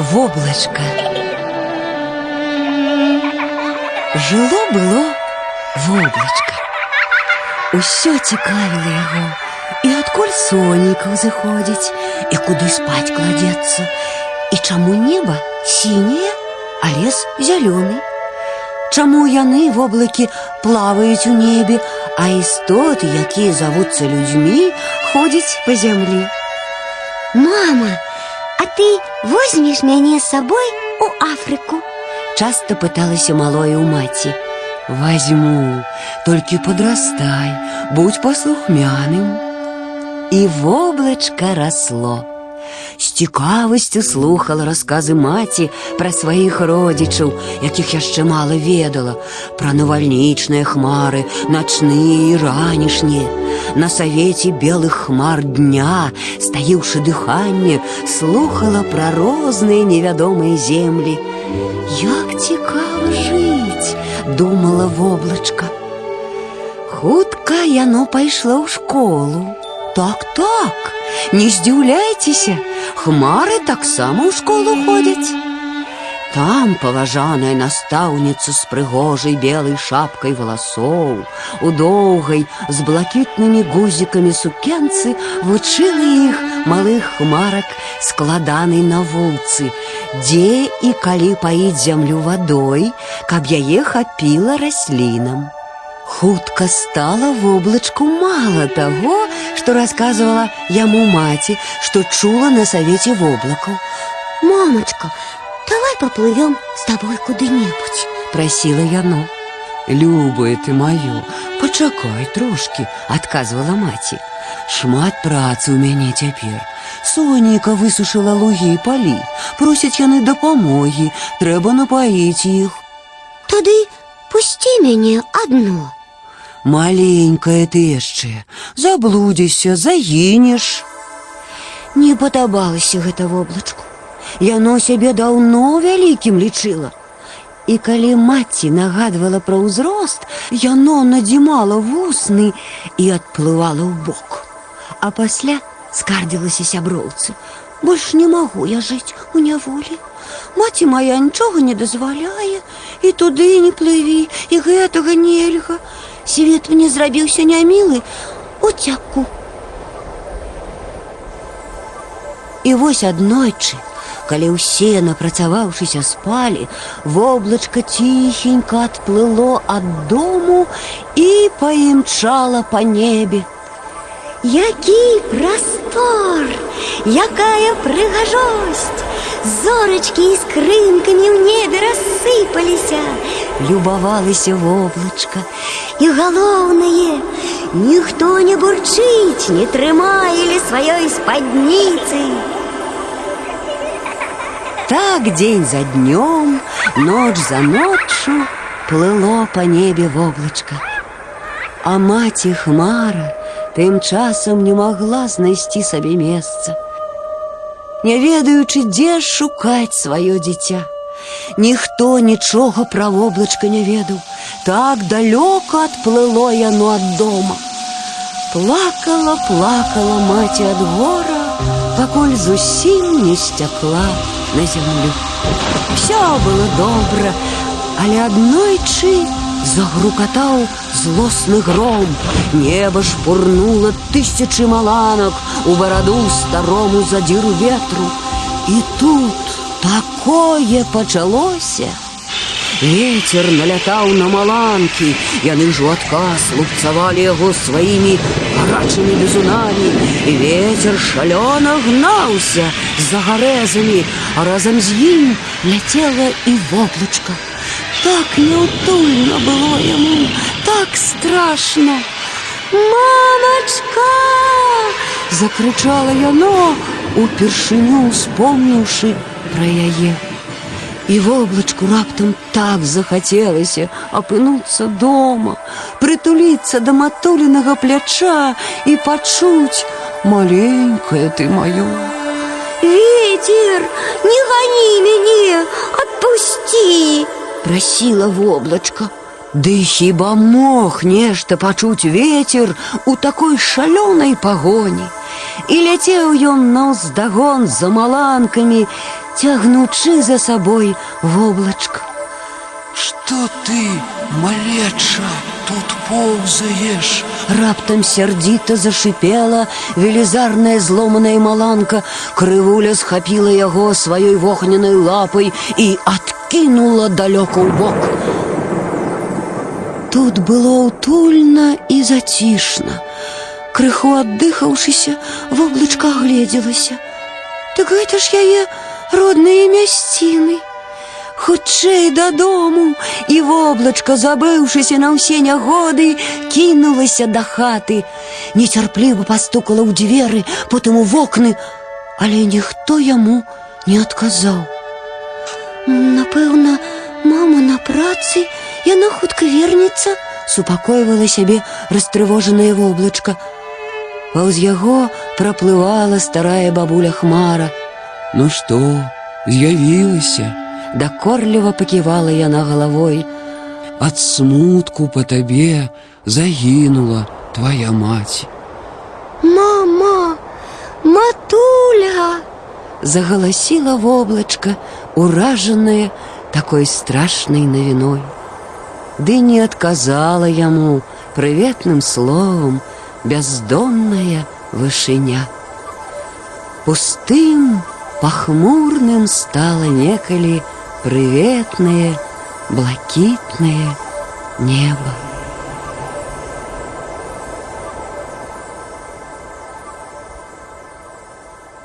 Воблачка. Жыло было воблачка. Усё цікавіла яго, і адкуль сонейка заходзіць, і куды спаць кладецца, і чаму неба сіняе, а лес зялёны. Чаму яны воблакі плаваюць у небе, а істоты, якія завуцца людзьмі, ходзяць па зямлі. Мама, а ты возьмешь мяне з сабой у Афрыку? Часто пыталася малое у маці. Возьму, толькі подрастай, будь паслухмяным. І воблачка расло. З цікавасцю слухала расказы маці пра сваіх родзічаў, якіх яшчэ мала ведала, пра навальнічныя хмары, начныя і ранішнія. На савеце белых хмар дня, стаіўшы дыханне, слухала пра розныя невядомыя землі. Як цікава жыць, думала воблачка. Хутка яно пайшло ў школу. Так, так, не здзіўляйцеся, хмары таксама ў школу ходзяць. Там паважаная настаўніца з прыгожай белай шапкай валасоў, у доўгай з блакітнымі гузікамі сукенцы вучыла іх малых хмарак складанай навуцы, дзе і калі паіць зямлю вадой, каб яе хапіла раслінам. Хутка стала воблачку мала таго, што расказвала яму маці, што чула на савеце воблакаў. Мамочка, давай поплывем с тобой куды-нибудь. Прасіла яно. Любае ты маё, пачакай трошкі, адказвала маці. Шмат працы ў мяне цяпер. Сонейка высушыла лугі і палі. Просяць яны дапамогі, трэба напаіць іх. Тады пусти мяне одну. Маленькая ты яшчэ, заблудзішся, загінеш. Не падабалася гэта воблачку. Яно сябе даўно вялікім лічыла. І калі маці нагадвала пра ўзрост, яно надзімала вусны і адплывала ў бок. А пасля скардзілася сяброўцы. Больш не магу я жыць у няволі. Маці моя нічога не дазваляе, і туды не плыві, і гэтага нельга. Свет мне зрабіўся нямілы, уцяку. І вось аднойчы, калі ўсе, напрацаваўшыся спалі, воблачка ціхенька адплыло ад дому і паімчала па небе. Які простор, якая прыгажосць! Зорачкі і скрынкамі ў небе рассыпаліся. Любавалася воблачка. І галоўнае, ніхто не бурчыць, не трымае ля сваёй спадніцы. Так дзень за днём, ноч за ноччу плыло па небе воблачка. А маці хмара тым часам не магла знайсці сабе месца. Не ведаючы, дзе шукаць сваё дзіця. Ніхто нічога пра воблачка не ведаў. Так далёка адплыло яно ад дома. Плакала, плакала маці ад гора, пакуль зусім не сцякла на зямлю. Все было добра, але аднойчы загрукатаў злосны гром. Неба шпурнула тысячы маланак у бараду старому задзіру ветру. І тут такое пачалося. Ветер налятаў на маланкі, яны ж у адказ лупцавалі яго сваімі гарачымі бізунамі, і ветер шалёна гнаўся за гарэзамі, а разам з ім ляцела і воблачка. Так няўтульна было яму, так страшно. Мамачка! Закрычала яно, упершыню успомніўшы пра яе. І воблачку раптам так захацелася апынуцца дома, прытуліцца да матуленага пляча і пачуць маленькая ты маё. Ветер, не гони мяне, отпусти! Прасіла воблачка. Ды хіба мог нешта пачуць ветер у такой шалёнай пагоні. і ляцеў ён наўздагон за маланкамі, цягнучы за сабой воблачка. Что ты, малеча, тут ползаешь? Раптам сярдзіта зашипела велізарная зломаная маланка, крывуля схапіла яго сваёй вогненай лапай і адкінула далёка ў бок. Тут было ўтульна і зацішна. Крыху аддыхаўшыся, воблачка гледзелася. Так гэта ж яе родныя мясціны. Хутчэй дадому, і воблачка, забыўшыся на ўсе нягоды, кінулася да хаты. Нецярпліва пастукала ў дзверы, потым у вокны, але ніхто яму не адказаў. Напэўна, мама на працы, яна хутка вернецца. Супакойвала сябе растрывожанае воблачка. Паўз яго праплывала старая бабуля хмара. Ну что, з'явілася? Дакорліва паківала яна галавой. Ад смутку по табе загінула твоя маці. Мама, матуля! Загаласіла воблачка, уражаная такой страшнай навіной. Ды не адказала яму прыветным словам бяздонная вышыня. Пустым, пахмурным стала некалі прыветнае, блакітнае небо.